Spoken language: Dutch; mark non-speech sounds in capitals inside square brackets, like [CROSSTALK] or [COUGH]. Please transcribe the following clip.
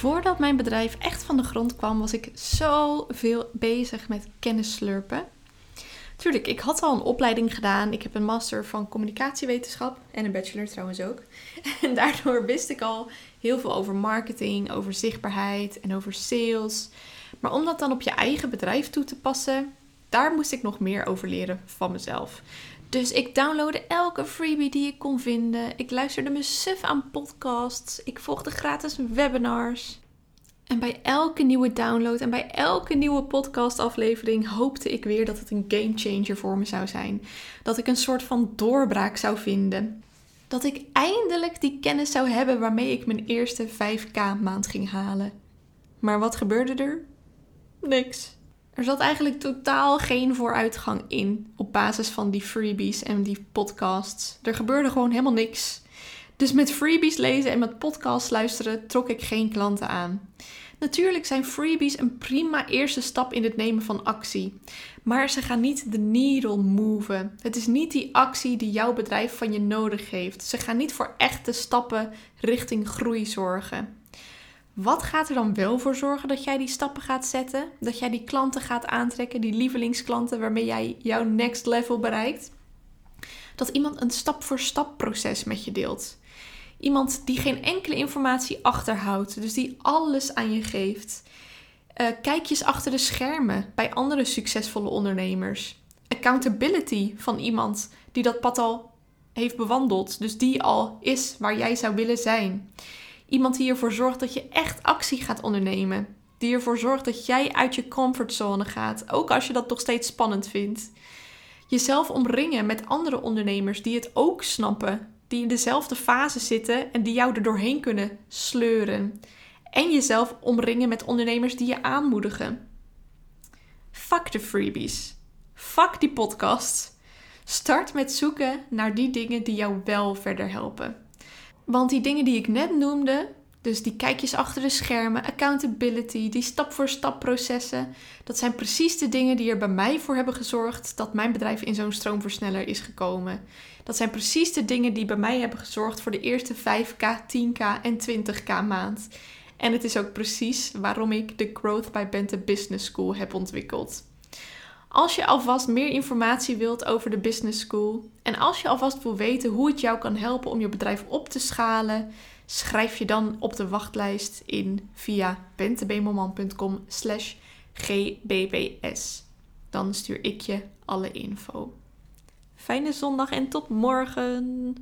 Voordat mijn bedrijf echt van de grond kwam, was ik zoveel bezig met kennis slurpen. Tuurlijk, ik had al een opleiding gedaan. Ik heb een master van communicatiewetenschap en een bachelor trouwens ook. [LAUGHS] En daardoor wist ik al heel veel over marketing, over zichtbaarheid en over sales. Maar om dat dan op je eigen bedrijf toe te passen, daar moest ik nog meer over leren van mezelf. Dus ik downloadde elke freebie die ik kon vinden. Ik luisterde me suf aan podcasts. Ik volgde gratis webinars. En bij elke nieuwe download en bij elke nieuwe podcastaflevering hoopte ik weer dat het een game changer voor me zou zijn. Dat ik een soort van doorbraak zou vinden. Dat ik eindelijk die kennis zou hebben waarmee ik mijn eerste 5k maand ging halen. Maar wat gebeurde er? Niks. Er zat eigenlijk totaal geen vooruitgang in op basis van die freebies en die podcasts. Er gebeurde gewoon helemaal niks. Dus met freebies lezen en met podcasts luisteren trok ik geen klanten aan. Natuurlijk zijn freebies een prima eerste stap in het nemen van actie. Maar ze gaan niet de needle moven. Het is niet die actie die jouw bedrijf van je nodig heeft. Ze gaan niet voor echte stappen richting groei zorgen. Wat gaat er dan wel voor zorgen dat jij die stappen gaat zetten? Dat jij die klanten gaat aantrekken, die lievelingsklanten waarmee jij jouw next level bereikt? Dat iemand een stap-voor-stap proces met je deelt. Iemand die geen enkele informatie achterhoudt, dus die alles aan je geeft. Uh, kijkjes achter de schermen bij andere succesvolle ondernemers. Accountability van iemand die dat pad al heeft bewandeld, dus die al is waar jij zou willen zijn. Iemand die ervoor zorgt dat je echt actie gaat ondernemen. Die ervoor zorgt dat jij uit je comfortzone gaat, ook als je dat nog steeds spannend vindt. Jezelf omringen met andere ondernemers die het ook snappen, die in dezelfde fase zitten en die jou er doorheen kunnen sleuren. En jezelf omringen met ondernemers die je aanmoedigen. Fuck de freebies. Fuck die podcast. Start met zoeken naar die dingen die jou wel verder helpen. Want die dingen die ik net noemde, dus die kijkjes achter de schermen, accountability, die stap-voor-stap processen, dat zijn precies de dingen die er bij mij voor hebben gezorgd dat mijn bedrijf in zo'n stroomversneller is gekomen. Dat zijn precies de dingen die bij mij hebben gezorgd voor de eerste 5k, 10k en 20k maand. En het is ook precies waarom ik de Growth by Bente Business School heb ontwikkeld. Als je alvast meer informatie wilt over de Business School en als je alvast wil weten hoe het jou kan helpen om je bedrijf op te schalen, schrijf je dan op de wachtlijst in via bentebemelman.com slash gbbs. Dan stuur ik je alle info. Fijne zondag en tot morgen!